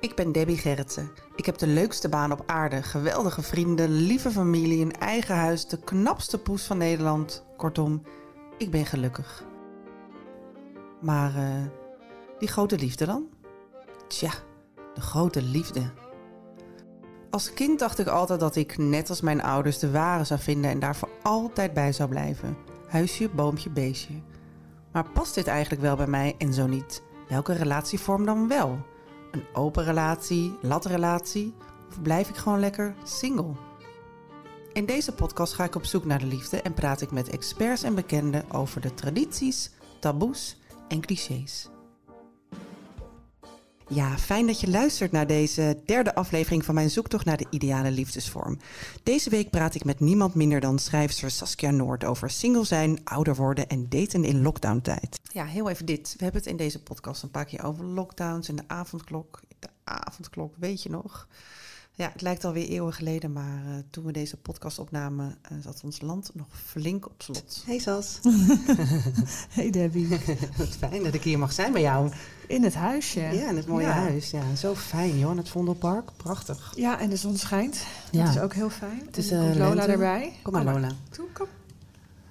Ik ben Debbie Gerritsen. Ik heb de leukste baan op aarde, geweldige vrienden, lieve familie, een eigen huis, de knapste poes van Nederland. Kortom, ik ben gelukkig. Maar eh, die grote liefde dan? Tja, de grote liefde. Als kind dacht ik altijd dat ik, net als mijn ouders, de ware zou vinden en daar voor altijd bij zou blijven. Huisje, boompje, beestje. Maar past dit eigenlijk wel bij mij en zo niet? Welke relatievorm dan wel? Een open relatie, latrelatie? Of blijf ik gewoon lekker single? In deze podcast ga ik op zoek naar de liefde en praat ik met experts en bekenden over de tradities, taboes en clichés. Ja, fijn dat je luistert naar deze derde aflevering van mijn zoektocht naar de ideale liefdesvorm. Deze week praat ik met niemand minder dan schrijfster Saskia Noord over single zijn, ouder worden en daten in lockdowntijd. Ja, heel even dit. We hebben het in deze podcast een paar keer over lockdowns en de avondklok. De avondklok, weet je nog? Ja, het lijkt alweer eeuwen geleden, maar uh, toen we deze podcast opnamen, uh, zat ons land nog flink op slot. Hey Sas. hey Debbie. Wat fijn dat ik hier mag zijn bij jou. In het huisje. Ja, in het mooie ja. huis. Ja, zo fijn joh, in het Vondelpark. Prachtig. Ja, en de zon schijnt. Ja. Dat is ook heel fijn. Het is uh, komt Lola lente. erbij. Kom maar Lola. Toe, kom.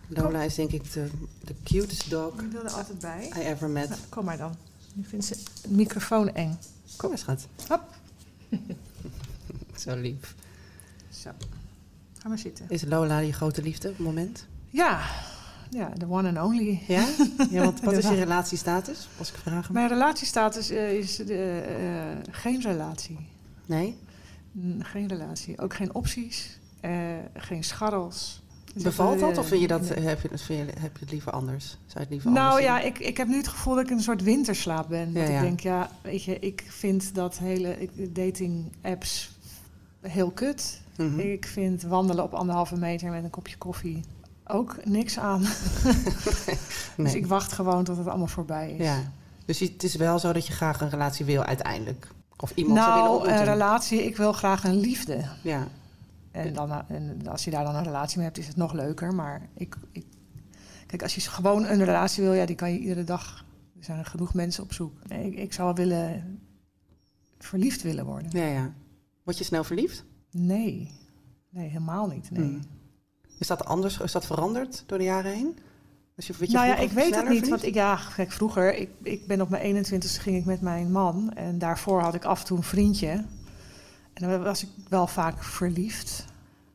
Lola is denk ik de, de cutest dog Ik wil er altijd bij. I ever met. Nou, kom maar dan. Nu vindt ze de microfoon eng. Kom maar schat. Hop. Zo lief. Zo. Ga maar zitten. Is Lola je grote liefde op het moment? Ja, ja, de one and only. Ja? ja want wat is je relatiestatus, als ik vraag? Mijn relatiestatus uh, is uh, uh, geen relatie. Nee? Geen relatie. Ook geen opties. geen scharrels. Bevalt dat of vind je dat, heb, je, heb je het liever anders? Zou je het liever nou anders ja, ik, ik heb nu het gevoel dat ik een soort winterslaap ben. Dat ja. ik denk, ja, weet je, ik vind dat hele dating apps heel kut. Mm -hmm. Ik vind wandelen op anderhalve meter met een kopje koffie ook niks aan. nee. Dus ik wacht gewoon tot het allemaal voorbij is. Ja. Dus het is wel zo dat je graag een relatie wil uiteindelijk? Of iemand zou willen Nou, ontmoeten? een relatie, ik wil graag een liefde. Ja. En, dan, en als je daar dan een relatie mee hebt, is het nog leuker. Maar ik, ik, kijk, als je gewoon een relatie wil, ja, die kan je iedere dag. Er zijn er genoeg mensen op zoek. Nee, ik, ik zou willen verliefd willen worden. Ja, ja. Word je snel verliefd? Nee, nee, helemaal niet. Nee. Hmm. Is dat anders? Is dat veranderd door de jaren heen? Dus je, je nou ja, ik weet het niet. Want ik, ja, kijk, vroeger, ik, ik ben op mijn 21ste ging ik met mijn man. En daarvoor had ik af en toe een vriendje. En dan was ik wel vaak verliefd.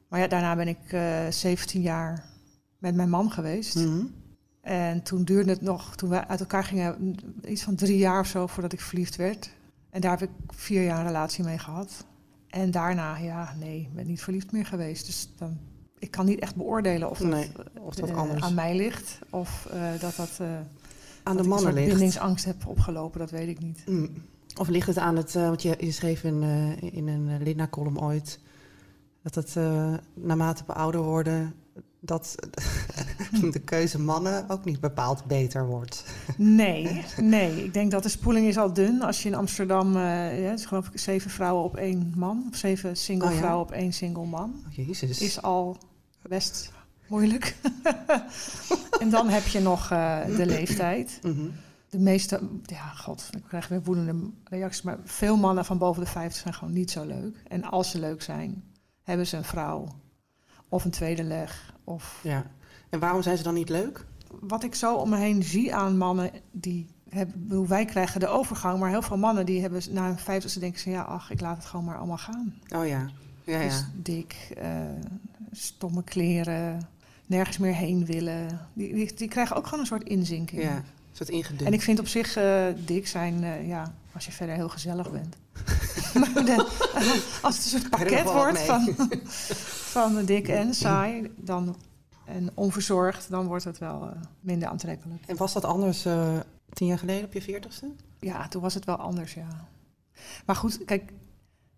Maar ja, daarna ben ik uh, 17 jaar met mijn man geweest. Mhm. En toen duurde het nog, toen we uit elkaar gingen, iets van drie jaar of zo voordat ik verliefd werd. En daar heb ik vier jaar een relatie mee gehad. En daarna, ja, nee, ik ben niet verliefd meer geweest. Dus dan, ik kan niet echt beoordelen of dat, Nee, of dat eh, anders- aan mij ligt. Of eh, dat dat eh, Aan dat de mannen ligt. bindingsangst heb opgelopen, dat weet ik niet. Mm. Of ligt het aan het, eh, want je, je schreef in, eh, in een uh, Linda-column ooit, dat het eh, naarmate we ouder worden, dat de keuze mannen ook niet bepaald beter wordt. Nee, nee. Ik denk dat de spoeling is al dun. Als je in Amsterdam, eh ja, het is geloof ik zeven vrouwen op één man. Of zeven single Oh ja? vrouwen op één single man. Oh, Jezus. Is al best moeilijk. en dan heb je nog eh, de leeftijd. Mhm. De meeste, ja, god, ik krijg weer woedende reacties. Maar veel mannen van boven de 50 zijn gewoon niet zo leuk. En als ze leuk zijn, hebben ze een vrouw. Of een tweede leg. Of Ja. En waarom zijn ze dan niet leuk? wat ik zo om me heen zie aan mannen die hebben, wij krijgen de overgang, maar heel veel mannen die hebben na hun vijftigste denken ze ja, ach, ik laat het gewoon maar allemaal gaan. Oh ja. Ja, Dus ja. dik, eh, stomme kleren, nergens meer heen willen. Die, die, die krijgen ook gewoon een soort inzinking. ja. Een soort ingedund. En ik vind op zich eh, dik zijn, eh, ja, als je verder heel gezellig bent. maar de- als het een soort pakket wordt van, van dik en saai, dan, en onverzorgd, dan wordt het wel eh, minder aantrekkelijk. En was dat anders eh, tien jaar geleden op je veertigste? Ja, toen was het wel anders, ja. Maar goed, kijk,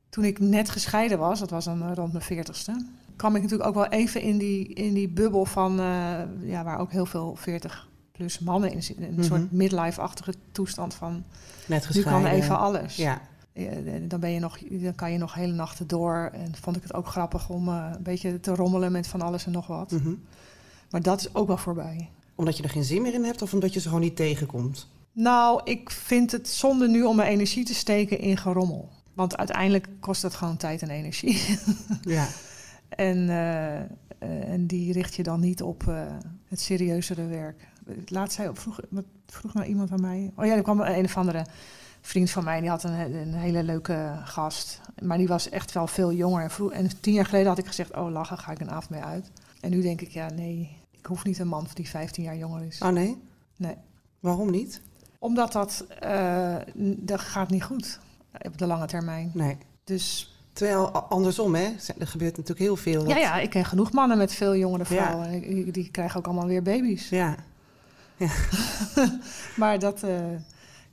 toen ik net gescheiden was, dat was dan eh, rond mijn veertigste, kwam ik natuurlijk ook wel even in die, in die bubbel van, eh, ja, waar ook heel veel 40 plus mannen in zitten. Een Mhm. soort midlife-achtige toestand van, Net nu gescheiden. kan even alles. Ja, dan, ben je nog, dan kan je nog hele nachten door. En vond ik het ook grappig om eh, een beetje te rommelen met van alles en nog wat. mhm. Maar dat is ook wel voorbij. Omdat je er geen zin meer in hebt of omdat je ze gewoon niet tegenkomt? Nou, ik vind het zonde nu om mijn energie te steken in gerommel. Want uiteindelijk kost dat gewoon tijd en energie. Ja. en, eh, eh, en die richt je dan niet op eh, het serieuzere werk. Laatst zei, vroeg, wat vroeg nou iemand aan mij? Oh ja, er kwam een of andere vriend van mij. Die had een, een hele leuke gast. Maar die was echt wel veel jonger. En, vroeg, en tien jaar geleden had ik gezegd, oh lachen, ga ik een avond mee uit. En nu denk ik, ja nee, ik hoef niet een man die 15 jaar jonger is. Oh nee? Nee. Waarom niet? Omdat dat, eh, dat gaat niet goed op de lange termijn. Nee. Dus Terwijl andersom, hè? Er gebeurt natuurlijk heel veel. ja, dat- ja, ik ken genoeg mannen met veel jongere Ja. vrouwen. En Die, die krijgen ook allemaal weer baby's. Ja. Maar dat, eh,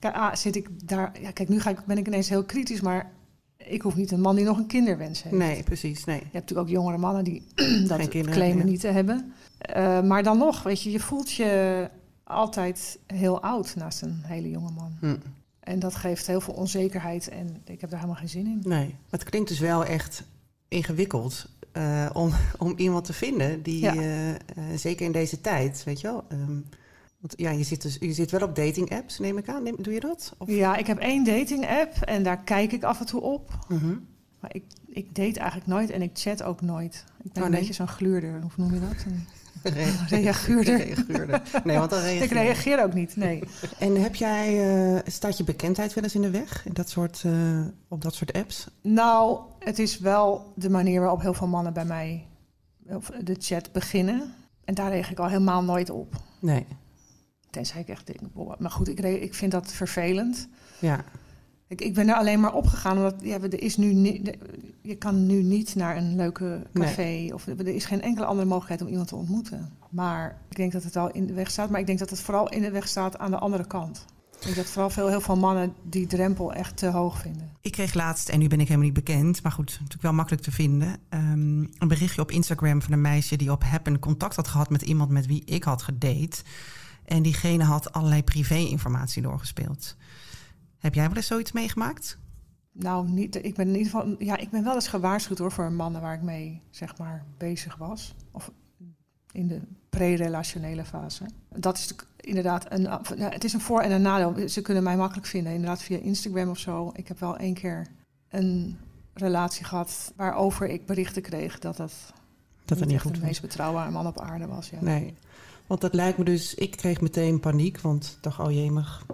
kijk, ah, zit ik daar... Ja, kijk, nu ga ik, ben ik ineens heel kritisch, maar ik hoef niet een man die nog een kinderwens heeft. Nee, precies. Nee. Je hebt natuurlijk ook jongere mannen die dat kinderen claimen ja. niet te hebben. Eh, maar dan nog, weet je, je voelt je altijd heel oud naast een hele jonge man. Hm. En dat geeft heel veel onzekerheid en ik heb daar helemaal geen zin in. Nee. Maar het klinkt dus wel echt ingewikkeld eh, om, om iemand te vinden die, Ja. eh, zeker in deze tijd, weet je wel. ehm, want ja, je zit, dus, je zit wel op dating apps, neem ik aan. Neem- doe je dat? Of? Ja, ik heb één dating app en daar kijk ik af en toe op. Mhm. Maar ik, ik date eigenlijk nooit en ik chat ook nooit. Ik ben Oh, een nee? beetje zo'n gluurder, hoe noem je dat? Een Re- reaguurder. reageerde. Nee, want dan reageer Ik reageer ook niet, nee. En heb jij, eh, staat je bekendheid wel eens in de weg in dat soort, eh, op dat soort apps? Nou, het is wel de manier waarop heel veel mannen bij mij of de chat beginnen. En daar reageer ik al helemaal nooit op. Nee. Tenzij ik echt denk, boah, maar goed, ik, re- ik vind dat vervelend. Ja. Ik, ik ben er alleen maar opgegaan omdat ja, er is nu je kan nu niet naar een leuke café of er is geen enkele andere mogelijkheid om iemand te ontmoeten. Maar ik denk dat het wel in de weg staat, maar ik denk dat het vooral in de weg staat aan de andere kant. Ik denk dat vooral veel, heel veel mannen die drempel echt te hoog vinden. Ik kreeg laatst, en nu ben ik helemaal niet bekend, maar goed, natuurlijk wel makkelijk te vinden, ehm, een berichtje op Instagram van een meisje die op Happen contact had gehad met iemand met wie ik had gedate. En diegene had allerlei privé-informatie doorgespeeld. Heb jij wel eens zoiets meegemaakt? Nou, niet, ik ben in ieder geval, ja, ik ben wel eens gewaarschuwd hoor voor mannen waar ik mee zeg maar bezig was. Of in de pre-relationele fase. Dat is inderdaad een, het is een voor- en een nadeel. Ze kunnen mij makkelijk vinden, inderdaad via Instagram of zo. Ik heb wel één keer een relatie gehad waarover ik berichten kreeg dat dat, Dat niet echt de meest betrouwbare man op aarde was. Ja. Nee, want dat lijkt me dus... Ik kreeg meteen paniek, want ik dacht, oh jemig,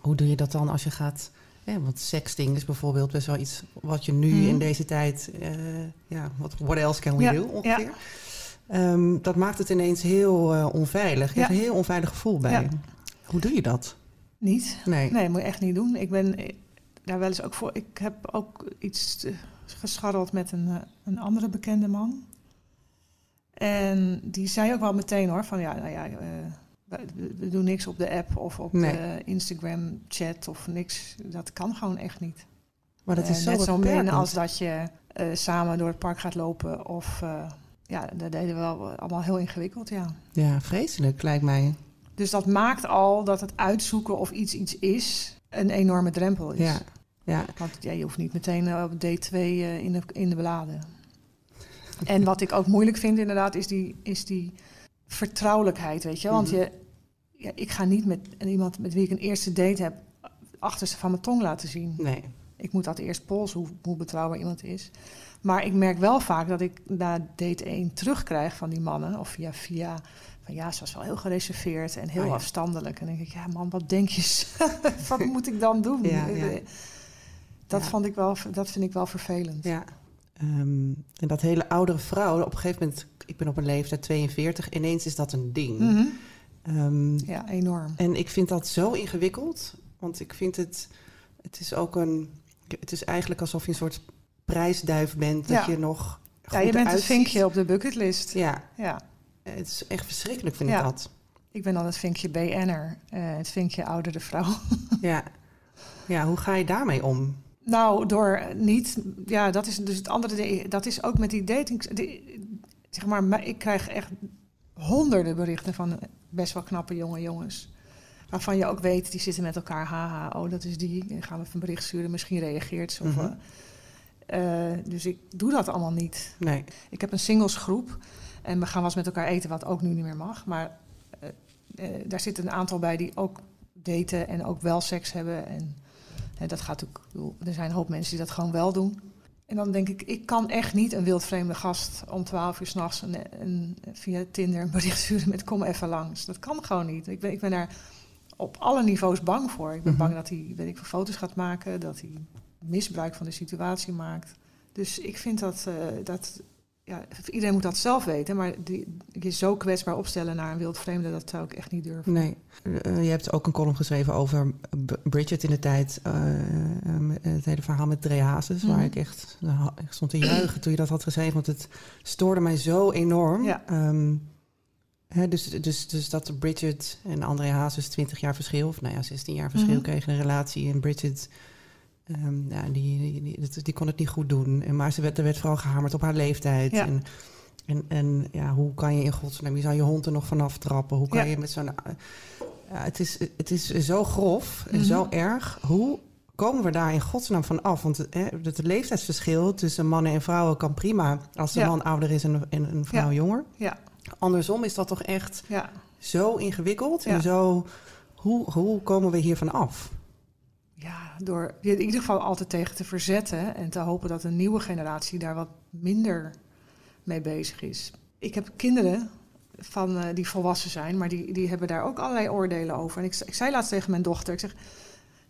hoe doe je dat dan als je gaat... Want sexting is bijvoorbeeld best wel iets wat je nu Mhm. in deze tijd... eh, ja, wat what else can we Ja, do ongeveer? Ehm, dat maakt het ineens heel eh, onveilig. Je hebt een heel onveilig gevoel bij. Hoe doe je dat? Niet? Nee. Nee, moet je echt niet doen. Ik ben eh, daar wel eens ook voor. Ik heb ook iets gescharreld met een, een andere bekende man. En die zei ook wel meteen hoor: van ja, nou ja, eh, we, doen niks op de app of op Nee. de Instagram chat of niks. Dat kan gewoon echt niet. Maar dat is Eh, zo net zo min als dat je eh, samen door het park gaat lopen of. ja, dat deden we wel allemaal heel ingewikkeld, ja. Ja, vreselijk lijkt mij. Dus dat maakt al dat het uitzoeken of iets iets is een enorme drempel is. Ja. Ja. Want ja, je hoeft niet meteen op D2 eh, in, de, in de bladen. En wat ik ook moeilijk vind inderdaad, is die, is die vertrouwelijkheid, weet je. Want Mhm. je, ja, ik ga niet met iemand met wie ik een eerste date heb... achterste van mijn tong laten zien. Nee. Ik moet dat eerst polsen, hoe, hoe betrouwbaar iemand is. Maar ik merk wel vaak dat ik na date 1 terugkrijg van die mannen... of via via van ja, ze was wel heel gereserveerd en heel Oh ja. afstandelijk. En dan denk ik, ja man, wat denk je? wat moet ik dan doen? Ja, ja. Dat, vond ik wel, dat vind ik wel vervelend. Ja. Ehm, en dat hele oudere vrouw, op een gegeven moment, ik ben op een leeftijd 42, ineens is dat een ding. Mhm. Ehm, Ja, enorm. En ik vind dat zo ingewikkeld, want ik vind het, het is ook een, het is eigenlijk alsof je een soort prijsduif bent, dat Ja. je nog Ja, je goed bent een vinkje op de bucketlist. Ja, Ja. het is echt verschrikkelijk vind Ja. ik dat. Ik ben dan het vinkje BN'er, eh, het vinkje oudere vrouw. Ja. ja, hoe ga je daarmee om? Nou, door niet. Ja, dat is dus het andere. Dat is ook met die dating. die- zeg maar, ik krijg echt honderden berichten van best wel knappe jonge jongens. Waarvan je ook weet, die zitten met elkaar. Haha, oh, dat is die. En gaan we even een bericht sturen. Misschien reageert ze. Of, eh, dus ik doe dat allemaal niet. Nee. Ik heb een singlesgroep. En we gaan wel eens met elkaar eten, wat ook nu niet meer mag. Maar eh, daar zitten een aantal bij die ook daten en ook wel seks hebben. En dat gaat ook. bedoel, Er zijn een hoop mensen die dat gewoon wel doen. En dan denk ik, ik kan echt niet een wildvreemde gast om 12 uur s'nachts via Tinder een bericht sturen met kom even langs. Dat kan gewoon niet. Ik ben, ik ben daar op alle niveaus bang voor. Ik ben Mhm. bang dat hij, weet ik, veel foto's gaat maken, dat hij misbruik van de situatie maakt. Dus ik vind dat, eh, dat ja, iedereen moet dat zelf weten, maar die, je zo kwetsbaar opstellen naar een wildvreemde, dat zou ik echt niet durven. Nee. Eh, je hebt ook een column geschreven over Bridget in de tijd. eh, eh, het hele verhaal met Dre Hazes. Waar Mhm. ik echt stond te juichen toen je dat had geschreven. Want het stoorde mij zo enorm. Ja. Ehm, hè, dus, dus, dus dat Bridget en André Hazes 20 jaar verschil... of nou ja, 16 jaar verschil Mhm. kregen in een relatie. En Bridget... ehm, ja, die, die, die, kon het niet goed doen. En, maar ze werd, er werd vooral gehamerd op haar leeftijd. Ja. En, en, en ja, hoe kan je in godsnaam... Je zou je hond er nog vanaf trappen. Hoe kan Ja. je met zo'n... eh, het, is, het is zo grof en Mhm. zo erg. Hoe komen we daar in godsnaam van af? Want hè, het leeftijdsverschil tussen mannen en vrouwen kan prima... als de Ja. man ouder is en, en een vrouw jonger. Ja, Andersom is dat toch echt ja. zo ingewikkeld en zo... Hoe, hoe komen we hiervan af? Ja, door je in ieder geval altijd tegen te verzetten en te hopen dat een nieuwe generatie daar wat minder mee bezig is. Ik heb kinderen van, eh, die volwassen zijn, maar die, die hebben daar ook allerlei oordelen over. En ik, ik zei laatst tegen mijn dochter, ik zeg,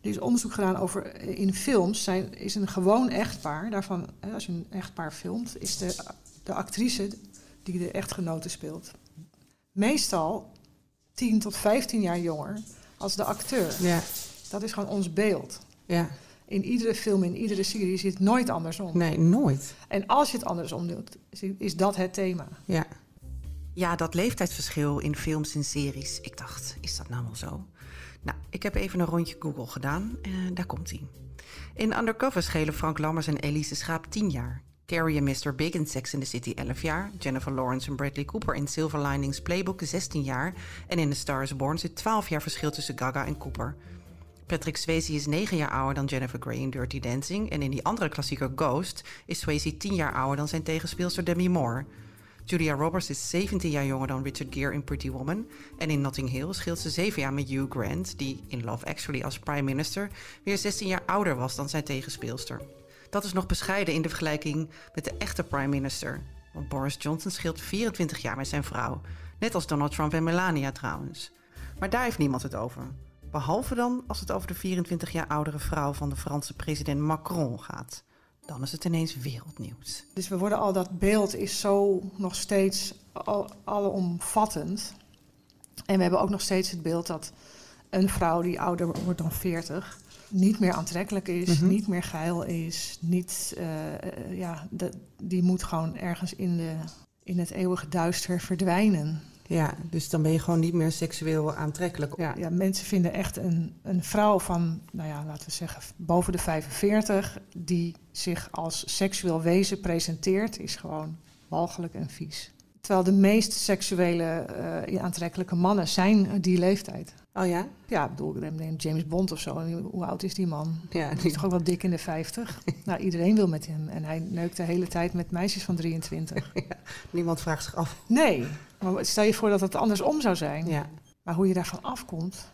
er is onderzoek gedaan over, eh, in films zijn, is een gewoon echtpaar, daarvan, hè, als je een echtpaar filmt, is de, de actrice die de echtgenote speelt, meestal 10 tot 15 jaar jonger als de acteur. Ja, Dat is gewoon ons beeld. ja. In iedere film, in iedere serie het nooit andersom. Nee, nooit. En als je het andersom doet, is- dat het thema. Ja. Ja, dat leeftijdsverschil in films en series. Ik dacht, is dat nou wel zo? Nou, ik heb even een rondje Google gedaan en daar komt hij. In Undercover schelen Frank Lammers en Elise Schaap 10 jaar. Carrie en Mr. Big in Sex in the City 11 jaar. Jennifer Lawrence en Bradley Cooper in Silver Linings Playbook 16 jaar. En in The Star is Born zit 12 jaar verschil tussen Gaga en Cooper. Patrick Swayze is 9 jaar ouder dan Jennifer Grey in Dirty Dancing. En in die andere klassieker Ghost is Swayze 10 jaar ouder dan zijn tegenspeelster Demi Moore. Julia Roberts is 17 jaar jonger dan Richard Gere in Pretty Woman. En in Notting Hill scheelt ze 7 jaar met Hugh Grant, die in Love Actually als prime minister weer 16 jaar ouder was dan zijn tegenspeelster. Dat is nog bescheiden in de vergelijking met de echte prime minister. Want Boris Johnson scheelt 24 jaar met zijn vrouw. Net als Donald Trump en Melania trouwens. Maar daar heeft niemand het over. Behalve dan als het over de 24 jaar oudere vrouw van de Franse president Macron gaat. Dan is het ineens wereldnieuws. Dus we worden al, dat beeld is zo nog steeds al, alomvattend. En we hebben ook nog steeds het beeld dat een vrouw die ouder wordt dan 40 niet meer aantrekkelijk is, Mhm. niet meer geil is, niet, eh, eh, ja, de- die moet gewoon ergens in, de, in het eeuwige duister verdwijnen. Ja, dus dan ben je gewoon niet meer seksueel aantrekkelijk. Ja, ja, mensen vinden echt een, een vrouw van, nou ja, laten we zeggen, boven de 45, die zich als seksueel wezen presenteert, is gewoon walgelijk en vies. Terwijl de meest seksuele eh, aantrekkelijke mannen zijn die leeftijd. Oh ja? Ja, ik bedoel, neem James Bond of zo. Hoe oud is die man? Ja, Hij is toch ook wel dik in de 50? nou, iedereen wil met hem. En hij neukt de hele tijd met meisjes van 23. niemand vraagt zich af. Nee, maar stel je voor dat het andersom zou zijn. Ja. Maar hoe je daarvan afkomt.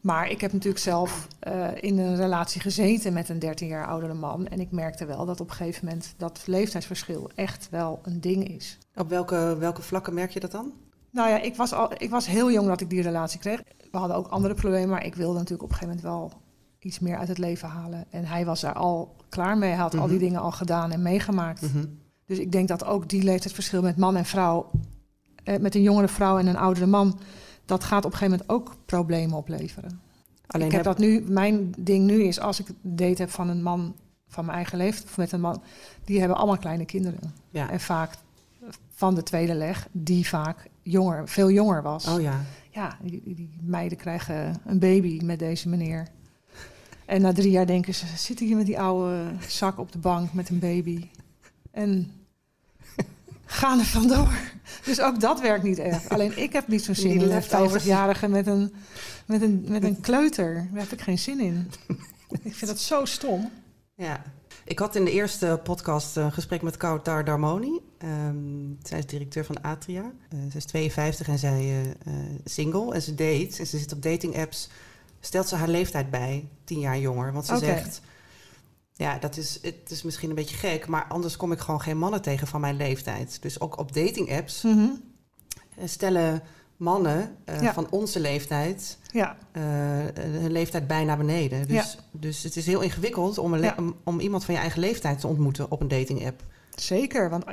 Maar ik heb natuurlijk zelf eh, in een relatie gezeten met een 13 jaar oudere man. En ik merkte wel dat op een gegeven moment dat leeftijdsverschil echt wel een ding is. Op welke, welke vlakken merk je dat dan? Nou ja, ik was, al, ik was heel jong dat ik die relatie kreeg. We hadden ook andere problemen, maar ik wilde natuurlijk op een gegeven moment wel iets meer uit het leven halen. En hij was daar al klaar mee. Hij had al die Mhm. dingen al gedaan en meegemaakt. Mhm. Dus ik denk dat ook die leeftijdsverschil met man en vrouw, met een jongere vrouw en een oudere man, dat gaat op een gegeven moment ook problemen opleveren. Alleen ik heb dat nu, mijn ding nu is, als ik date heb van een man van mijn eigen leeftijd, of met een man, die hebben allemaal kleine kinderen. Ja. En vaak van de tweede leg, die vaak jonger, veel jonger was. Oh ja. Ja, die, die- meiden krijgen een baby met deze meneer. En na drie jaar denken ze, zit hier met die oude zak op de bank met een baby. En gaan er vandoor. Dus ook dat werkt niet echt. Alleen ik heb niet zo'n zin in een leftovers. 50-jarige met een, met, een, met een kleuter. Daar heb ik geen zin in. Ik vind dat zo stom. Ja. Ik had in de eerste podcast een gesprek met Kautar Darmoni. Ehm, zij is directeur van Atria. Eh, ze is 52 en zij eh, eh, single. En ze date. En ze zit op dating apps. Stelt ze haar leeftijd bij. Tien jaar jonger. Want ze zegt... Ja, dat is, het is misschien een beetje gek. Maar anders kom ik gewoon geen mannen tegen van mijn leeftijd. Dus ook op dating apps Mhm. eh, stellen mannen eh, Ja. van onze leeftijd... Ja, eh, hun leeftijd bijna beneden. Dus, dus het is heel ingewikkeld om, een om, iemand van je eigen leeftijd te ontmoeten op een dating app. zeker. Want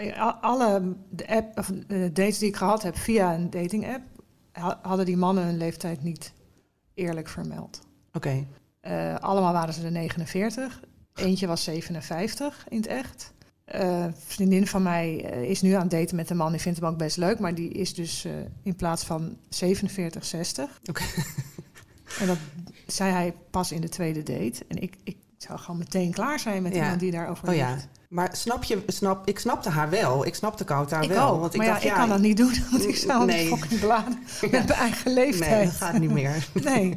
alle de app, of, dates die ik gehad heb via een dating app... ha- hadden die mannen hun leeftijd niet eerlijk vermeld. Oké, allemaal waren ze de 49. Eentje was 57 in het echt. Eh, een vriendin van mij eh, is nu aan het daten met een man. Die vindt hem ook best leuk. Maar die is dus eh, in plaats van 47, 60. Oké. En dat zei hij pas in de tweede date. En ik, ik zou gewoon meteen klaar zijn met Ja. iemand die daarover oh ja. Maar snap je, snap, ik snapte haar wel. Ik snapte Ik wel. ook. Want ik maar dacht, ja, ik ja, kan dat niet doen. Want ik sta op Nee. fucking bladen met mijn eigen Nee, leeftijd. dat gaat niet meer. Nee.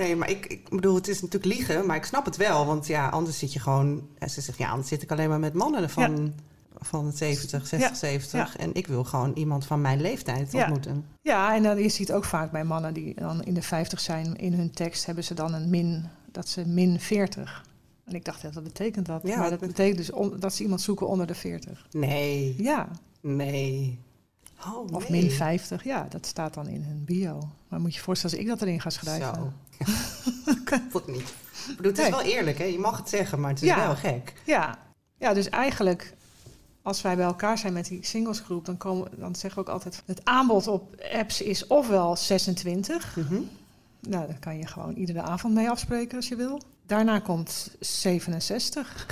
Nee, maar ik, ik bedoel, het is natuurlijk liegen, maar ik snap het wel. Want ja, anders zit je gewoon... en Ze zegt, ja, anders zit ik alleen maar met mannen van, van 70, 60, Ja. 70. En ik wil gewoon iemand van mijn leeftijd Ja. ontmoeten. Ja, en dan, je ziet ook vaak bij mannen die dan in de 50 zijn, in hun tekst hebben ze dan een min, dat ze min 40. En ik dacht, ja, wat betekent dat? Ja, maar dat dat betekent dus on- dat ze iemand zoeken onder de 40. Nee, Ja, nee. Oh, of nee. min 50. Ja, dat staat dan in hun bio. Maar moet je je voorstellen als ik dat erin ga schrijven. Zo. Klopt niet. Ik bedoel, het is Nee. wel eerlijk, hè? Je mag het zeggen, maar het is Ja. wel gek. Ja. ja, dus eigenlijk als wij bij elkaar zijn met die singlesgroep, dan, komen, dan zeggen we ook altijd... het aanbod op apps is ofwel 26... Mhm. Nou, daar kan je gewoon iedere avond mee afspreken als je wil. Daarna komt 67.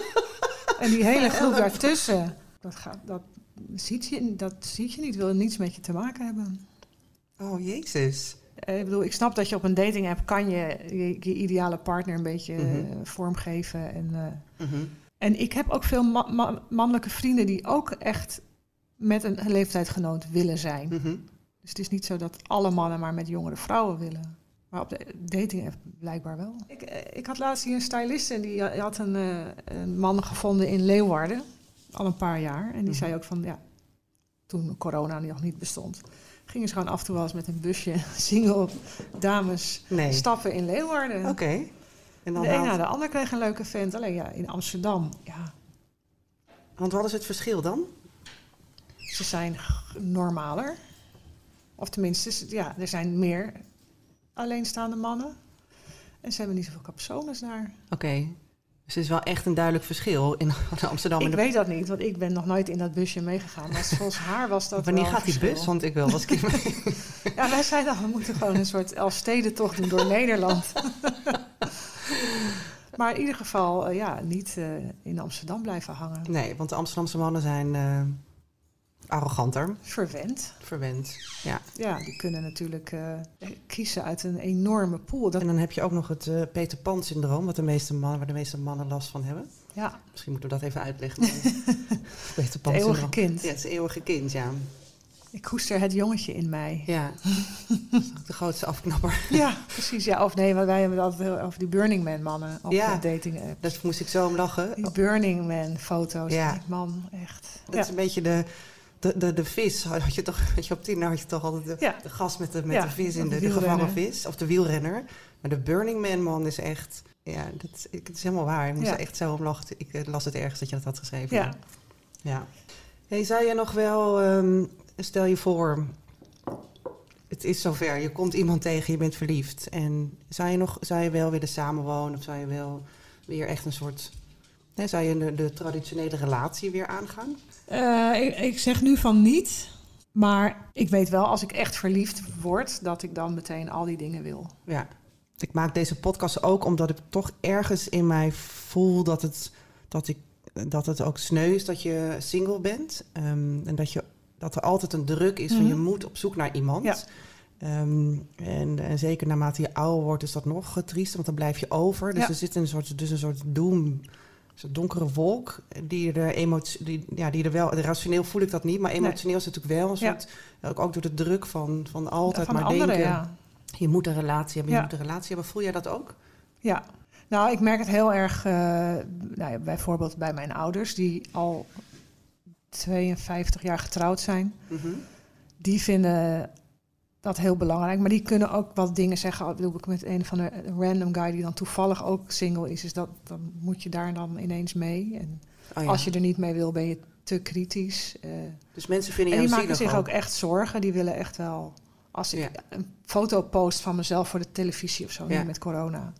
en die hele groep daartussen, dat, gaat, dat, ziet je, dat ziet je niet, wil niets met je te maken hebben. Oh, jezus. Eh, Ik bedoel, ik snap dat je op een dating app kan je je, je ideale partner een beetje Mhm. eh, vormgeven. En, eh, Mhm. en ik heb ook veel ma- ma- mannelijke vrienden die ook echt met een leeftijdgenoot willen zijn. Mhm. Dus het is niet zo dat alle mannen maar met jongere vrouwen willen. Maar op de dating app blijkbaar wel. Ik, ik had laatst hier een styliste en die ha- had een, eh, een man gevonden in Leeuwarden. Al een paar jaar. En die Mhm. zei ook van, ja, toen corona nog niet bestond... gingen ze gewoon af en toe wel eens met een busje single dames Nee. stappen in Leeuwarden. Oké. En De dan een na de ander kreeg een leuke vent. Alleen ja, in Amsterdam, ja, Want wat is het verschil dan? ze zijn normaler. Of tenminste, ja, er zijn meer alleenstaande mannen. En ze hebben niet zoveel capsones daar. Oké. Dus het is wel echt een duidelijk verschil in Amsterdam. en ik de- weet dat niet, want ik ben nog nooit in dat busje meegegaan. Maar volgens haar was dat Wanneer wel gaat die bus? Want ik wil ik mee. Ja, wij zeiden al, we moeten gewoon een soort Elfstedentocht doen door Nederland. maar in ieder geval, eh, ja, niet eh, in Amsterdam blijven hangen. Nee, want de Amsterdamse mannen zijn eh, arroganter, Verwend. verwend. Ja. Ja, die kunnen natuurlijk eh, kiezen uit een enorme pool. Dat, En dan heb je ook nog het eh, Peter Pan syndroom, wat de meeste mannen, waar de meeste mannen last van hebben. ja, Misschien moeten we dat even uitleggen. Peter Pan het eeuwige kind. Ja, het eeuwige kind, ja. Ik koester het jongetje in mij. Ja. Dat is ook de grootste afknapper. Ja, precies. Ja, of nee, want wij hebben het altijd heel over die Burning Man mannen op Ja. de dating app. Daar moest ik zo om lachen. Die Burning Man foto's. Ja. Ja. Man, echt. Dat Ja. is een beetje de, de, de, de vis. Had je toch, weet je, op tien had je toch altijd de, Ja. de gast met de, met Ja, de vis in de, de gevangen vis. Of de wielrenner. Maar de Burning Man man is echt... Ja, dat, ik, het is helemaal waar. Ik moest er echt zo om lachen. Ik eh, las het ergens dat je dat had geschreven. Ja. ja. Hey, zou je nog wel... ehm, stel je voor... Het is zover. Je komt iemand tegen, je bent verliefd. En zou je, nog, zou je wel willen samenwonen? Of zou je wel weer echt een soort... Hè, zou je de, de traditionele relatie weer aangaan? Eh, ik, ik zeg nu van niet. Maar ik weet wel, als ik echt verliefd word, dat ik dan meteen al die dingen wil. Ja. Ik maak deze podcast ook omdat ik toch ergens in mij voel dat het, dat ik, dat het ook sneu is dat je single bent. Ehm, en dat, je, dat er altijd een druk is van Mhm. je moet op zoek naar iemand. Ja. Ehm, en, en zeker naarmate je ouder wordt, is dat nog triester, want dan blijf je over. Dus Ja. er zit een soort, dus een soort doom, een soort donkere wolk, die er, emotie, die, ja, die er wel, rationeel voel ik dat niet, maar emotioneel is het natuurlijk wel een Ja. soort, ook, ook door de druk van, van altijd van maar anderen, denken, ja. je moet een relatie hebben, je moet een relatie hebben. Voel jij dat ook? Ja, nou, ik merk het heel erg, eh, nou ja, bijvoorbeeld bij mijn ouders, die al 52 jaar getrouwd zijn. Die vinden dat heel belangrijk, maar die kunnen ook wat dingen zeggen. Ik bedoel, ik met een van de random guy die dan toevallig ook single is, is dat dan moet je daar dan ineens mee. En Oh ja. als je er niet mee wil, ben je te kritisch. eh. Dus mensen vinden en die maken zich ook echt zorgen. Die willen echt wel. Als ik Ja. een foto post van mezelf voor de televisie of zo, Ja. nu met corona.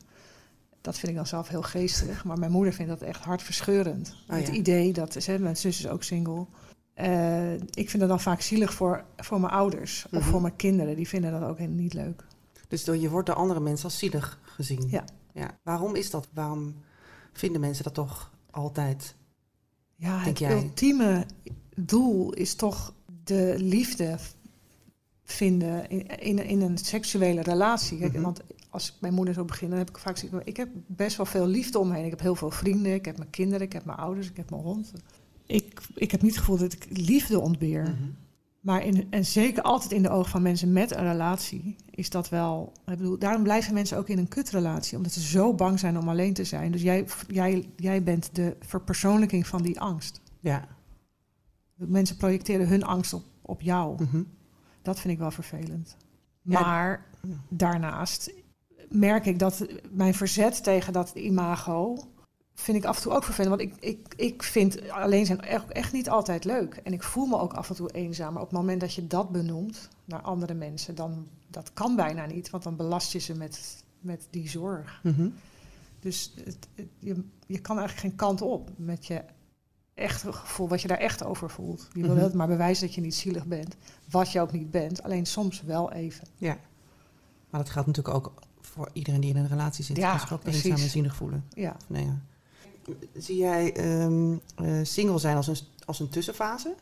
Dat vind ik dan zelf heel geestig. Maar mijn moeder vindt dat echt hartverscheurend. Oh, het idee dat. Hè, mijn zus is ook single. Eh, ik vind dat dan vaak zielig voor, voor mijn ouders of Mhm. voor mijn kinderen. Die vinden dat ook niet leuk. Dus door, je wordt door andere mensen als zielig gezien. Ja. ja. Waarom is dat? Waarom vinden mensen dat toch altijd? Ja, het jij? ultieme doel is toch de liefde vinden in, in, in een seksuele relatie. Kijk, Mhm. Want als ik mijn moeder zo begin, dan heb ik vaak ik heb best wel veel liefde om me heen. Ik heb heel veel vrienden, ik heb mijn kinderen, ik heb mijn ouders, ik heb mijn hond. Ik, ik heb niet het gevoel dat ik liefde ontbeer. Mhm. Maar in, en zeker altijd in de ogen van mensen met een relatie is dat wel. Ik bedoel, daarom blijven mensen ook in een kutrelatie, omdat ze zo bang zijn om alleen te zijn. Dus jij, jij, jij bent de verpersoonlijking van die angst. Ja. Mensen projecteren hun angst op, op jou. Mhm. Dat vind ik wel vervelend. Ja. Maar daarnaast merk ik dat mijn verzet tegen dat imago. Vind ik af en toe ook vervelend. Want ik, ik, ik vind alleen zijn echt, echt niet altijd leuk. En ik voel me ook af en toe eenzaam. Maar op het moment dat je dat benoemt naar andere mensen, dan dat kan bijna niet. Want dan belast je ze met, met die zorg. Mhm. Dus het, het- je, je kan eigenlijk geen kant op met je echte gevoel, wat je daar echt over voelt. Je wil Mhm. het maar bewijzen dat je niet zielig bent, wat je ook niet bent, alleen soms wel even. Ja. Maar dat geldt natuurlijk ook voor iedereen die in een relatie zit. Ja, die zich ook precies. eenzaam en zielig voelen. Ja, Nee, ja. Zie jij eh, single zijn als een, als een tussenfase?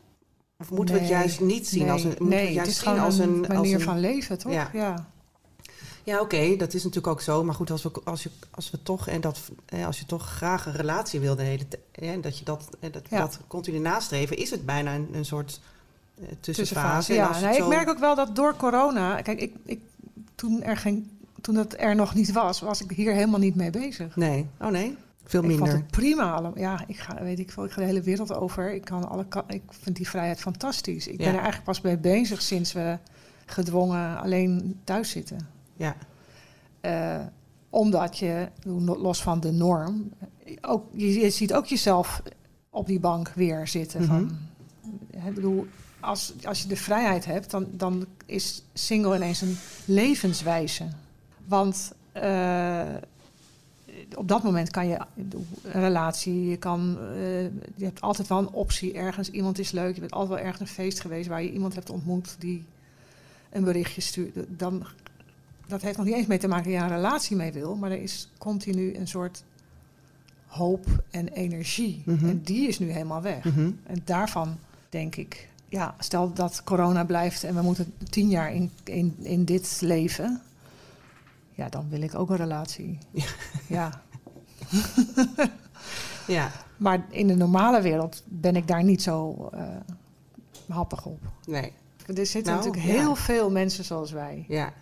Of moeten we het juist niet zien nee, als een, nee, we het het juist is zien als een, manier als een van leven, toch? Ja. Ja. Ja, oké, dat is natuurlijk ook zo. Maar goed, als we, als je, als we toch en dat, eh, als je toch graag een relatie wil de hele en dat je dat, eh, dat, Ja. dat continu nastreven, is het bijna een, een soort eh, tussenfase. Tussenfase. En Ja, nee, ik merk ook wel dat door corona, kijk, ik, ik, toen, er geen, toen dat er nog niet was, was ik hier helemaal niet mee bezig. Nee, oh nee, veel Ik vond het prima. allemaal. Ja, ik ga, weet ik veel, ik ga de hele wereld over. Ik, kan alle, ik vind die vrijheid fantastisch. Ik Ja. ben er eigenlijk pas mee bezig sinds we gedwongen alleen thuis zitten. Ja, Eh, omdat je, los van de norm, ook, je, je ziet ook jezelf op die bank weer zitten. Mhm. van, hè, ik bedoel, als, als je de vrijheid hebt, dan, dan is single ineens een levenswijze. Want eh, op dat moment kan je een relatie, je, kan, eh, je hebt altijd wel een optie ergens. Iemand is leuk, je bent altijd wel ergens een feest geweest waar je iemand hebt ontmoet die een berichtje stuurt. Dan, dat heeft nog niet eens mee te maken dat je een relatie mee wil, maar er is continu een soort hoop en energie. Mhm. En die is nu helemaal weg. Mhm. En daarvan denk ik, ja, stel dat corona blijft en we moeten tien jaar in, in, in dit leven. Ja, dan wil ik ook een relatie. Ja. ja. ja, Maar in de normale wereld ben ik daar niet zo eh, happig op. nee, Er zitten Nou, natuurlijk ja. heel veel mensen zoals wij, ja,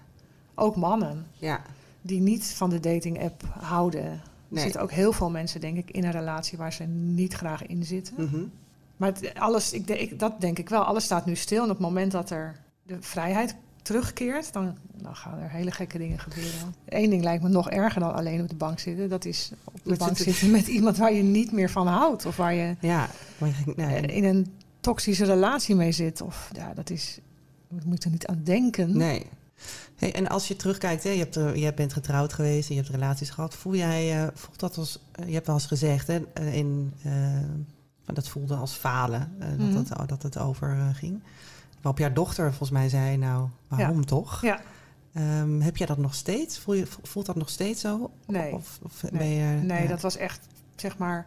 ook mannen, ja, die niet van de dating-app houden. Er Nee. zitten ook heel veel mensen, denk ik, in een relatie waar ze niet graag in zitten. Mhm. Maar het- alles, ik, ik, dat denk ik wel. Alles staat nu stil. En op het moment dat er de vrijheid terugkeert, dan, dan gaan er hele gekke dingen gebeuren. Eén ding lijkt me nog erger dan alleen op de bank zitten. Dat is op de Met bank zitten- met iemand waar je niet meer van houdt. Of waar je ja. Nee. eh, in een toxische relatie mee zit. Of ja, dat is. Je moet er niet aan denken. Nee. Hey, en als je terugkijkt, hè, je, hebt, er- je bent getrouwd geweest en je hebt relaties gehad. Voel jij, eh, voelt dat als, eh, je hebt wel eens gezegd, hè, eh, in, eh, dat voelde als falen, eh, Mhm. dat, het, dat het over eh, ging. Waarop jouw dochter volgens mij zei, nou, waarom toch? Ja, Ehm, heb jij dat nog steeds? Voel je, voelt dat nog steeds zo? Nee. Of, of Nee. ben je, nee, ja. dat was echt, zeg maar,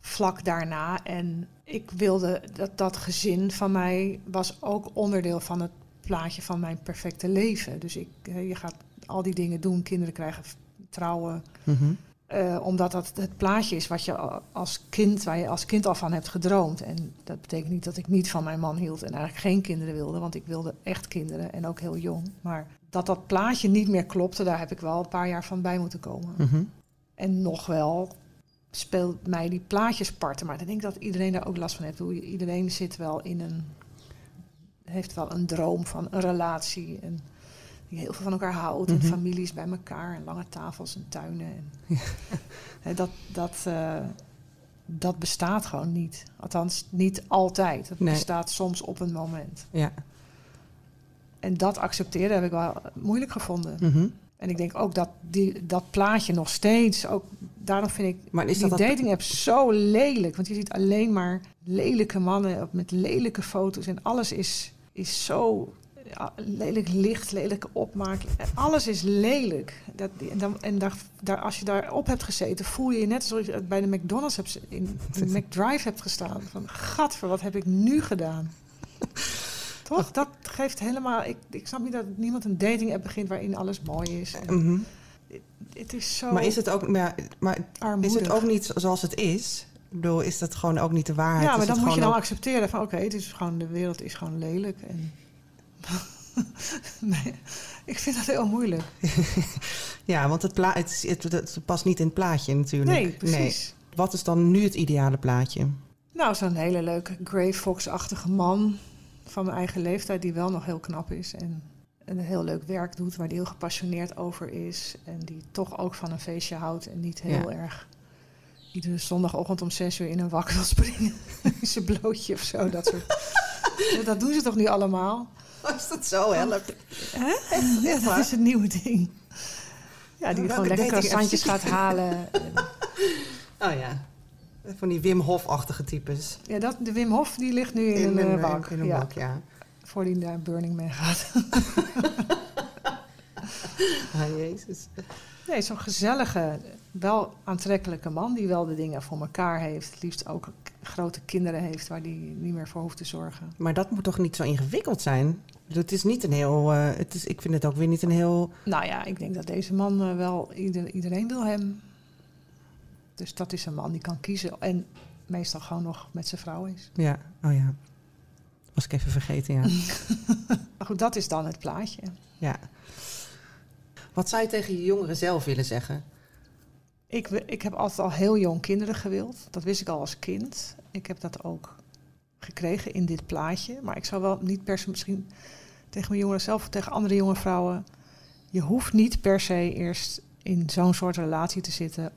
vlak daarna. En ik wilde dat dat gezin van mij was ook onderdeel van het plaatje van mijn perfecte leven. Dus ik, je gaat al die dingen doen, kinderen krijgen, trouwen. Mhm. Uh, omdat dat het plaatje is wat je als kind, waar je als kind al van hebt gedroomd. En dat betekent niet dat ik niet van mijn man hield en eigenlijk geen kinderen wilde, want ik wilde echt kinderen en ook heel jong. Maar dat dat plaatje niet meer klopte, daar heb ik wel een paar jaar van bij moeten komen. Mhm. En nog wel speelt mij die plaatjes parten. Maar ik denk dat iedereen daar ook last van heeft. Iedereen zit wel in een. heeft wel een droom van een relatie. En die heel veel van elkaar houdt. En Mhm. families bij elkaar. En lange tafels en tuinen. En dat, dat, eh, dat bestaat gewoon niet. Althans, niet altijd. Het Nee. bestaat soms op een moment. Ja. En dat accepteren heb ik wel moeilijk gevonden. Mhm. En ik denk ook dat die, dat plaatje nog steeds, ook, daarom vind ik Maar is die dat- dating app zo lelijk. Want je ziet alleen maar lelijke mannen met lelijke foto's. En alles is, is zo ja, lelijk licht, lelijke opmaak. Alles is lelijk. Dat, en dan, en daar, daar, als je daarop hebt gezeten, voel je je net alsof je bij de McDonald's hebt, in de McDrive hebt gestaan. Van, gadver, wat heb ik nu gedaan? Toch? Dat geeft helemaal... Ik, ik snap niet dat niemand een dating app begint waarin alles mooi is. En Mhm. het is zo Maar is het ook, maar, maar is het ook niet zoals het is? Ik bedoel, is dat gewoon ook niet de waarheid? Ja, maar dan moet je dan ook- accepteren van oké, het is gewoon de wereld is gewoon lelijk. En nee, ik vind dat heel moeilijk. Ja, want het, pla het, is- het, het past niet in het plaatje natuurlijk. Nee, precies. Wat is dan nu het ideale plaatje? Nou, zo'n hele leuke Grey Fox-achtige man van mijn eigen leeftijd die wel nog heel knap is en een heel leuk werk doet, waar die heel gepassioneerd over is en die toch ook van een feestje houdt en niet heel Ja. erg iedere zondagochtend om zes uur in een wak wil springen. in zijn blootje of zo, dat soort. Dat doen ze toch niet allemaal? Als dat zo helpt. Ja, dat is het nieuwe ding. Ja, die gewoon lekker croissantjes gaat halen. En, Oh ja. Van die Wim Hof-achtige types. ja, dat, de Wim Hof die ligt nu in, een eh, wak. In een ja, wak, ja. Voor die naar Burning Man gaat. Ah, jezus. Nee, zo'n gezellige, wel aantrekkelijke man die wel de dingen voor elkaar heeft. Het liefst ook grote kinderen heeft waar die niet meer voor hoeft te zorgen. Maar dat moet toch niet zo ingewikkeld zijn? Het is niet een heel... eh, het is, ik vind het ook weer niet een heel... Nou ja, ik denk dat deze man eh, wel, ieder, iedereen wil hem. Dus dat is een man die kan kiezen en meestal gewoon nog met zijn vrouw is. Ja, oh ja. Was ik even vergeten, ja. Maar goed, dat is dan het plaatje. ja. Wat zou je tegen je jongeren zelf willen zeggen? Ik, ik heb altijd al heel jong kinderen gewild. Dat wist ik al als kind. Ik heb dat ook gekregen in dit plaatje. Maar ik zou wel niet per se misschien tegen mijn jongeren zelf of tegen andere jonge vrouwen. Je hoeft niet per se eerst in zo'n soort relatie te zitten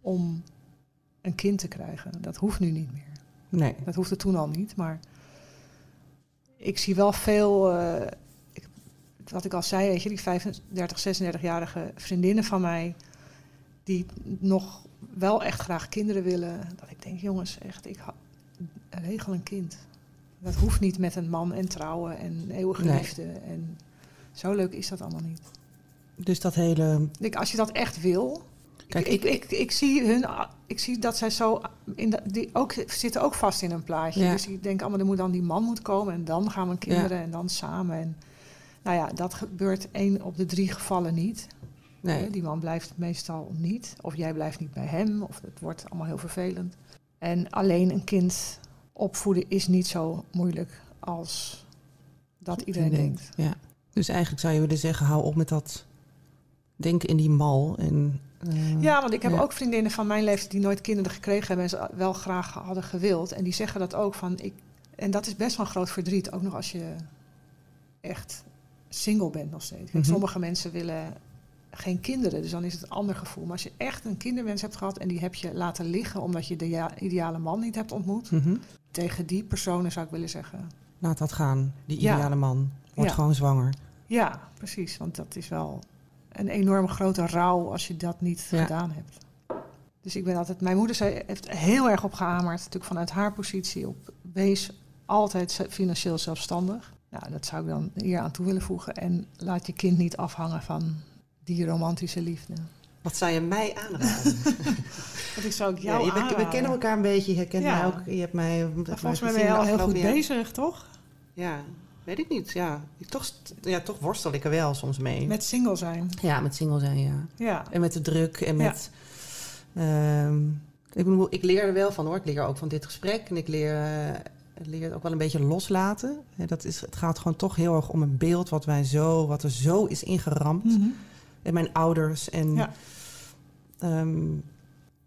om een kind te krijgen. Dat hoeft nu niet meer. Nee. Dat hoefde toen al niet, maar ik zie wel veel, eh, ik, wat ik al zei, weet je, die 35, 36-jarige vriendinnen van mij, die nog wel echt graag kinderen willen. Dat ik denk, jongens, echt, ik regel een kind. Dat hoeft niet met een man en trouwen en eeuwige Nee. liefde. En zo leuk is dat allemaal niet. Dus dat hele... Ik als je dat echt wil. Kijk, ik, ik, ik, ik zie hun, ik zie dat zij zo in de, die ook zitten ook vast in een plaatje. Ja. Dus ik denk allemaal, er moet dan die man moet komen en dan gaan we kinderen en dan samen. En, nou ja, dat gebeurt één op de drie gevallen niet. Nee. Die man blijft meestal niet, of jij blijft niet bij hem, of het wordt allemaal heel vervelend. En alleen een kind opvoeden is niet zo moeilijk als dat iedereen denkt. Ja. Dus eigenlijk zou je willen zeggen, hou op met dat denken in die mal. En, eh, Ja, want ik heb Ja. ook vriendinnen van mijn leeftijd die nooit kinderen gekregen hebben en ze wel graag hadden gewild. En die zeggen dat ook van ik. En dat is best wel een groot verdriet, ook nog als je echt single bent nog steeds. Kijk, Mhm. Sommige mensen willen geen kinderen, dus dan is het een ander gevoel. Maar als je echt een kinderwens hebt gehad en die heb je laten liggen omdat je de ideale man niet hebt ontmoet, mhm. tegen die personen zou ik willen zeggen. Laat dat gaan. Die Ja. ideale man wordt Ja. gewoon zwanger. Ja, precies, want dat is wel een enorm grote rouw als je dat niet Ja. gedaan hebt. Dus ik ben altijd, mijn moeder zei, heeft heel erg op gehamerd, natuurlijk vanuit haar positie, op wees altijd financieel zelfstandig. Nou, dat zou ik dan hier aan toe willen voegen. En laat je kind niet afhangen van die romantische liefde. Wat zou je mij aanraden? Want ik zou ja, jou je- we, kennen elkaar een beetje. Je kent Ja. mij ook. Je hebt mij. Maar Volgens mij ben je al heel goed bezig, toch? Ja. weet ik niet. Ja, ik toch, ja, toch worstel ik er wel soms mee. Met single zijn. Ja, met single zijn, ja. Ja. En met de druk en met... ehm, ik, bedoel, ik leer er wel van hoor. Ik leer ook van dit gesprek. En ik leer, eh, leer het ook wel een beetje loslaten. Hè, Dat is, het gaat gewoon toch heel erg om een beeld wat, wij zo, wat er zo is ingeramd. Mhm. En mijn ouders. En Ja. ehm,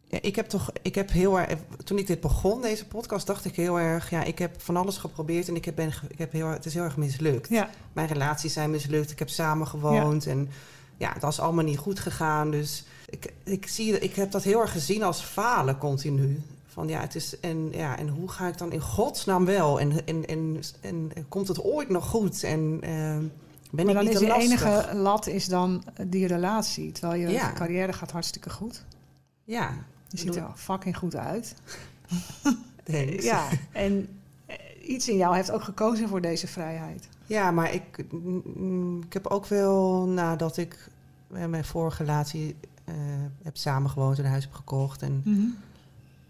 ja, ik heb toch, ik heb heel erg, toen ik dit begon, deze podcast, dacht ik heel erg, ja, ik heb van alles geprobeerd en ik heb, ben, ik heb heel, het is heel erg mislukt. Ja. Mijn relaties zijn mislukt, ik heb samen gewoond en ja, dat is allemaal niet goed gegaan. Dus ik, ik, zie, ik heb dat heel erg gezien als falen continu. Van ja, het is, en, ja, en hoe ga ik dan in godsnaam wel? En, en, en, en, komt het ooit nog goed? En ehm, ben maar ik dan is lastig? enige lat is dan die relatie. Terwijl je Ja. carrière gaat hartstikke goed. Ja, Je ziet er fucking goed uit. thanks. Ja, en eh, iets in jou heeft ook gekozen voor deze vrijheid. Ja, maar ik, mm, ik heb ook wel nadat ik eh, mijn vorige relatie eh, heb samengewoond en een huis heb gekocht. En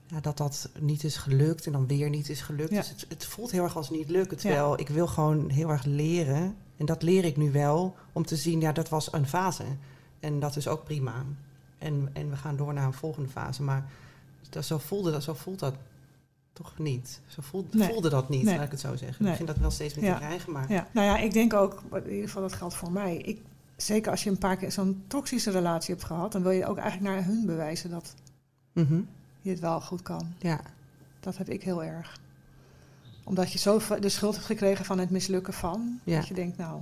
ja, dat dat niet is gelukt en dan weer niet is gelukt. Ja. Dus het, het voelt heel erg als niet lukken. Terwijl ik wil gewoon heel erg leren. En dat leer ik nu wel. Om te zien, ja, dat was een fase. En dat is ook prima. En, en we gaan door naar een volgende fase. Maar dat, zo, voelde dat, zo voelt dat toch niet. Zo voelde, Nee. voelde dat niet, Nee. laat ik het zo zeggen. Nee. Ik begin dat wel steeds meer Ja. te krijgen. Maar Ja, nou ja, ik denk ook, in ieder geval dat geldt voor mij. Ik, zeker als je een paar keer zo'n toxische relatie hebt gehad, dan wil je ook eigenlijk naar hun bewijzen dat Mhm. je het wel goed kan. ja. Dat heb ik heel erg. Omdat je zo de schuld hebt gekregen van het mislukken van. Ja. Dat je denkt, nou,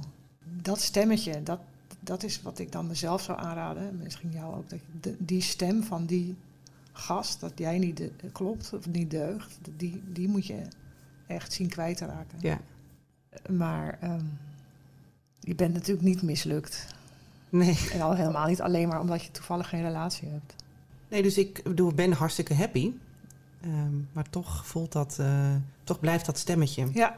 dat stemmetje, dat, dat is wat ik dan mezelf zou aanraden. Misschien jou ook. Dat je de- die stem van die gast, dat jij niet de- klopt of niet deugt, die, die moet je echt zien kwijt te raken. ja. Maar ehm, je bent natuurlijk niet mislukt. Nee. En al helemaal niet alleen maar omdat je toevallig geen relatie hebt. nee, dus ik bedoel, ben hartstikke happy. Ehm, maar toch voelt dat, eh, toch blijft dat stemmetje. Ja,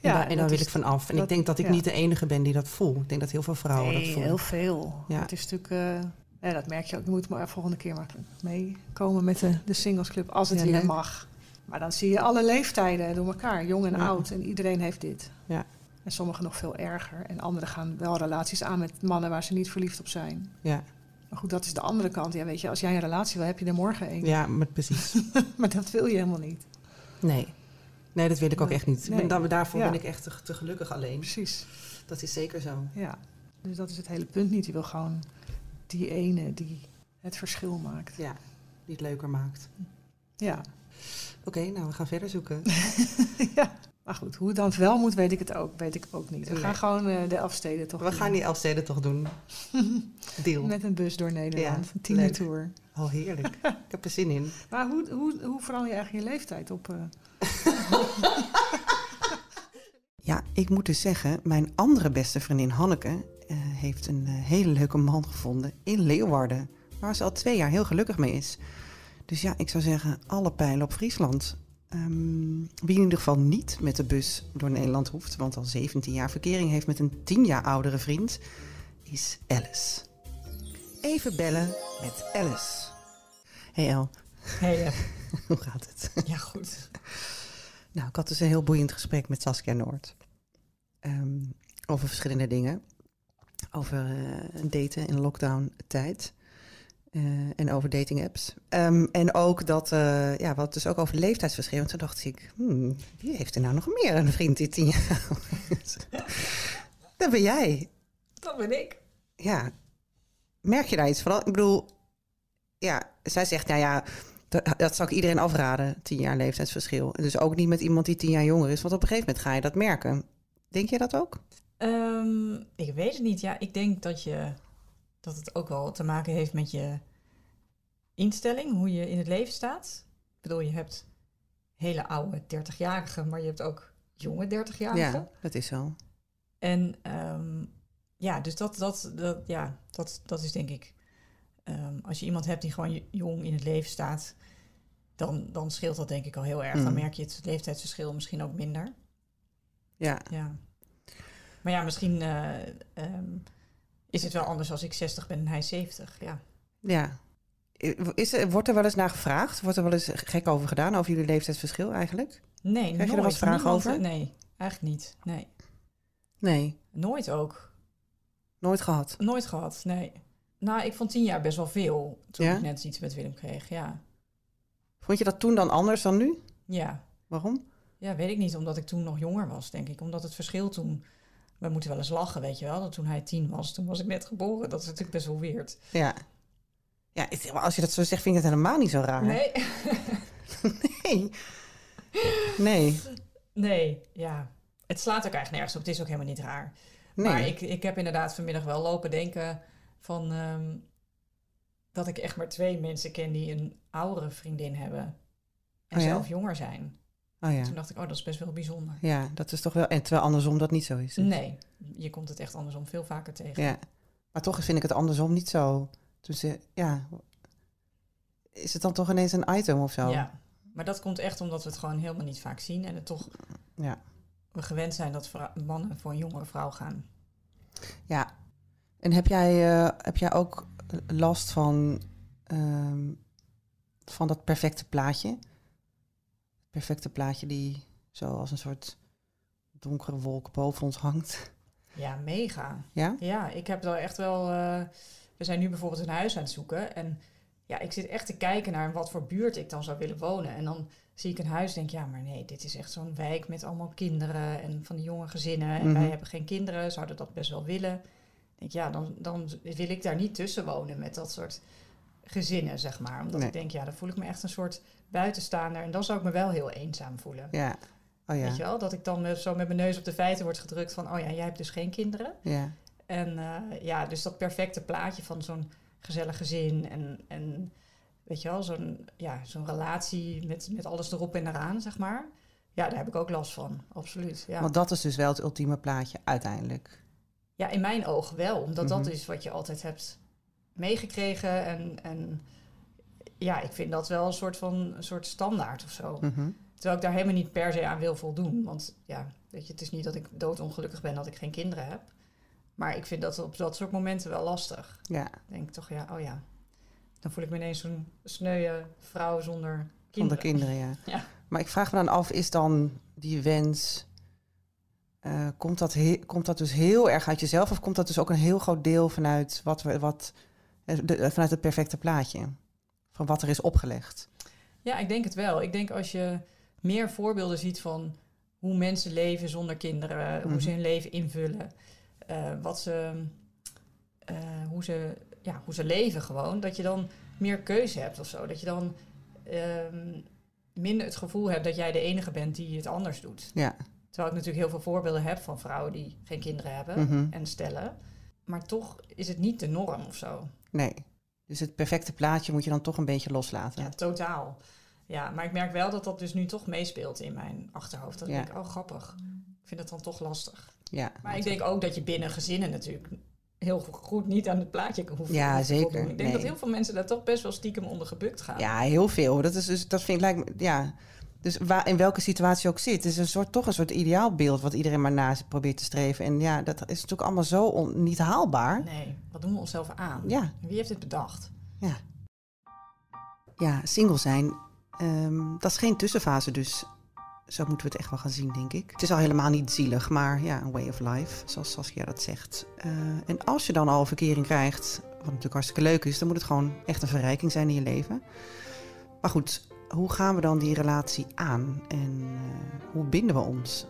en daar, en daar wil ik van af. En dat- ik denk dat ik ja. niet de enige ben die dat voelt. Ik denk dat heel veel vrouwen nee, dat voelen. heel veel. Ja. Het is natuurlijk, eh, ja, dat merk je ook. Je moet maar volgende keer maar meekomen met de, de singlesclub als het Ja, weer leuk. mag. Maar dan zie je alle leeftijden door elkaar, jong en Ja. oud. En iedereen heeft dit. Ja. En sommigen nog veel erger. En anderen gaan wel relaties aan met mannen waar ze niet verliefd op zijn. Ja, Maar goed, dat is de andere kant. Ja, weet je, als jij een relatie wil, heb je er morgen een. ja maar precies. Maar dat wil je helemaal niet. Nee. Nee, dat wil ik ook echt niet. Nee. ben- daarvoor Ja. ben ik echt te, te gelukkig alleen. Precies. Dat is zeker zo. Ja. Dus dat is het hele punt niet. Je wil gewoon die ene die het verschil maakt. Ja, die het leuker maakt. Ja. Oké, nou, we gaan verder zoeken. ja. Maar goed, hoe het dan wel moet, weet ik het ook, weet ik ook niet. We Nee. gaan gewoon eh, de Elfsteden toch We doen. gaan die Elfsteden toch doen. Deal. Met een bus door Nederland. Ja, een tienertour. leuk. Oh, heerlijk. ik heb er zin in. Maar hoe, hoe, hoe verander je eigenlijk je leeftijd op... eh, Ja, ik moet dus zeggen, mijn andere beste vriendin Hanneke eh, heeft een hele leuke man gevonden in Leeuwarden. Waar ze al twee jaar heel gelukkig mee is. Dus ja, ik zou zeggen, alle pijlen op Friesland. Ehm, wie in ieder geval niet met de bus door Nederland hoeft, want al 17 jaar verkering heeft met een 10 jaar oudere vriend, is Alice. Even bellen met Alice. Hey El, Hey, eh, hoe gaat het? ja goed. Nou, ik had dus een heel boeiend gesprek met Saskia Noord. Ehm, over verschillende dingen. Over eh, daten in lockdown-tijd. Eh, en over dating apps. Ehm, en ook dat, eh ja, wat dus ook over leeftijdsverschil. En toen dacht ik, hmm, wie heeft er nou nog meer een vriend die tien jaar is? Dat ben jij. Dat ben ik. Ja. Merk je daar iets van? Ik bedoel, ja, zij zegt, nou ja, dat, dat zou ik iedereen afraden, tien jaar leeftijdsverschil. En dus ook niet met iemand die tien jaar jonger is, want op een gegeven moment ga je dat merken. Denk je dat ook? Ehm, ik weet het niet. Ja, ik denk dat, je, dat het ook wel te maken heeft met je instelling, hoe je in het leven staat. Ik bedoel, je hebt hele oude 30-jarigen, maar je hebt ook jonge 30-jarigen. Ja, dat is zo. En ehm, ja, dus dat, dat, dat, ja, dat, dat is denk ik. ehm, als je iemand hebt die gewoon jong in het leven staat, dan, dan scheelt dat denk ik al heel erg. Dan Mm. merk je het leeftijdsverschil misschien ook minder. Ja, Ja. Maar ja, misschien eh, ehm, is het wel anders als ik 60 ben en hij 70. Ja. ja. Is er, wordt er wel eens naar gevraagd? Wordt er wel eens gek over gedaan, over jullie leeftijdsverschil eigenlijk? Nee, Krijg je er nooit. wel eens vragen over? Nee, eigenlijk niet. Nee. Nee, Nooit ook. nooit gehad. Nooit gehad, nee. Nou, ik vond tien jaar best wel veel toen Ja? ik net iets met Willem kreeg, ja. Vond je dat toen dan anders dan nu? Ja, Waarom? ja weet ik niet, omdat ik toen nog jonger was, denk ik. Omdat het verschil toen... We moeten wel eens lachen, weet je wel. Dat toen hij tien was, toen was ik net geboren. Dat is natuurlijk best wel weird. Ja. Ja, als je dat zo zegt, vind ik het helemaal niet zo raar. Nee, Nee. Nee. nee, ja. Het slaat ook eigenlijk nergens op. Het is ook helemaal niet raar. nee. Maar ik, ik heb inderdaad vanmiddag wel lopen denken van... ehm, dat ik echt maar twee mensen ken die een oudere vriendin hebben. En Oh ja? zelf jonger zijn. Oh ja. Toen dacht ik, oh, dat is best wel bijzonder. Ja, dat is toch wel... En terwijl andersom dat niet zo is. dus. Nee, je komt het echt andersom veel vaker tegen. Ja. Maar toch vind ik het andersom niet zo. Dus eh, ja... Is het dan toch ineens een item of zo? Ja, maar dat komt echt omdat we het gewoon helemaal niet vaak zien. En het toch Ja. we gewend zijn dat mannen voor een jongere vrouw gaan. Ja. En heb jij, eh, heb jij ook last van, ehm, van dat perfecte plaatje? Perfecte plaatje die zo als een soort donkere wolk boven ons hangt. Ja, mega. Ja? Ja, ik heb wel echt wel... eh, we zijn nu bijvoorbeeld een huis aan het zoeken. En ja, ik zit echt te kijken naar wat voor buurt ik dan zou willen wonen. En dan zie ik een huis en denk ja, maar nee, dit is echt zo'n wijk met allemaal kinderen en van die jonge gezinnen. En Mhm. wij hebben geen kinderen, zouden dat best wel willen. Denk ja, dan, dan wil ik daar niet tussen wonen met dat soort gezinnen, zeg maar. Omdat Nee. ik denk, ja, dan voel ik me echt een soort buitenstaander. En dan zou ik me wel heel eenzaam voelen. Ja. Oh ja. Weet je wel? Dat ik dan zo met mijn neus op de feiten word gedrukt van... oh ja, jij hebt dus geen kinderen. Ja. En eh, ja, dus dat perfecte plaatje van zo'n gezellig gezin... en, en weet je wel, zo'n ja, zo'n relatie met, met alles erop en eraan, zeg maar. Ja, daar heb ik ook last van, absoluut. Ja, Want dat is dus wel het ultieme plaatje uiteindelijk. ja in mijn ogen wel. Omdat dat Mhm. is wat je altijd hebt meegekregen. En, en ja, ik vind dat wel een soort van een soort standaard of zo. Mhm. Terwijl ik daar helemaal niet per se aan wil voldoen. Want ja, weet je, het is niet dat ik doodongelukkig ben dat ik geen kinderen heb. Maar ik vind dat op dat soort momenten wel lastig. Ja. Denk ik toch, ja, oh ja. Dan voel ik me ineens zo'n sneuwe vrouw zonder kinderen. Zonder kinderen, ja. Ja. Maar ik vraag me dan af, is dan die wens... eh, komt, dat he- komt dat dus heel erg uit jezelf... of komt dat dus ook een heel groot deel vanuit, wat we, wat, eh, de- vanuit het perfecte plaatje? Van wat er is opgelegd? Ja, ik denk het wel. Ik denk als je meer voorbeelden ziet van hoe mensen leven zonder kinderen, Mhm. hoe ze hun leven invullen, eh, wat ze, eh, hoe, ze, ja, hoe ze leven gewoon, dat je dan meer keuze hebt of zo. Dat je dan ehm, minder het gevoel hebt dat jij de enige bent die het anders doet. Ja. Terwijl ik natuurlijk heel veel voorbeelden heb van vrouwen die geen kinderen hebben Mhm. en stellen. Maar toch is het niet de norm of zo. Nee. Dus het perfecte plaatje moet je dan toch een beetje loslaten. Ja, totaal. Ja, maar ik merk wel dat dat dus nu toch meespeelt in mijn achterhoofd. Dat Ja. ik denk, oh grappig. Ik vind het dan toch lastig. Ja, Maar ik denk ook dat je binnen gezinnen natuurlijk heel goed niet aan het plaatje hoeft Ja, zeker. Ik denk Nee. dat heel veel mensen daar toch best wel stiekem onder gebukt gaan. ja heel veel. Dat, is dus, dat vind ik lijkt me, ja. Dus waar, in welke situatie je ook zit, is een soort, toch een soort ideaalbeeld wat iedereen maar naast probeert te streven. En ja, dat is natuurlijk allemaal zo on- niet haalbaar. Nee, wat doen we onszelf aan? Ja, Wie heeft dit bedacht? ja. Ja, single zijn, ehm, dat is geen tussenfase dus. Zo moeten we het echt wel gaan zien, denk ik. Het is al helemaal niet zielig, maar ja, een way of life, zoals Saskia dat zegt. Eh, en als je dan al verkering krijgt, wat natuurlijk hartstikke leuk is, dan moet het gewoon echt een verrijking zijn in je leven. Maar goed, hoe gaan we dan die relatie aan en eh, hoe binden we ons?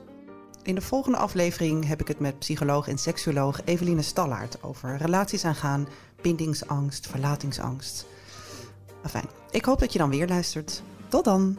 In de volgende aflevering heb ik het met psycholoog en seksuoloog Eveline Stallaert over relaties aangaan, bindingsangst, verlatingsangst. Fijn. Ik hoop dat je dan weer luistert. Tot dan!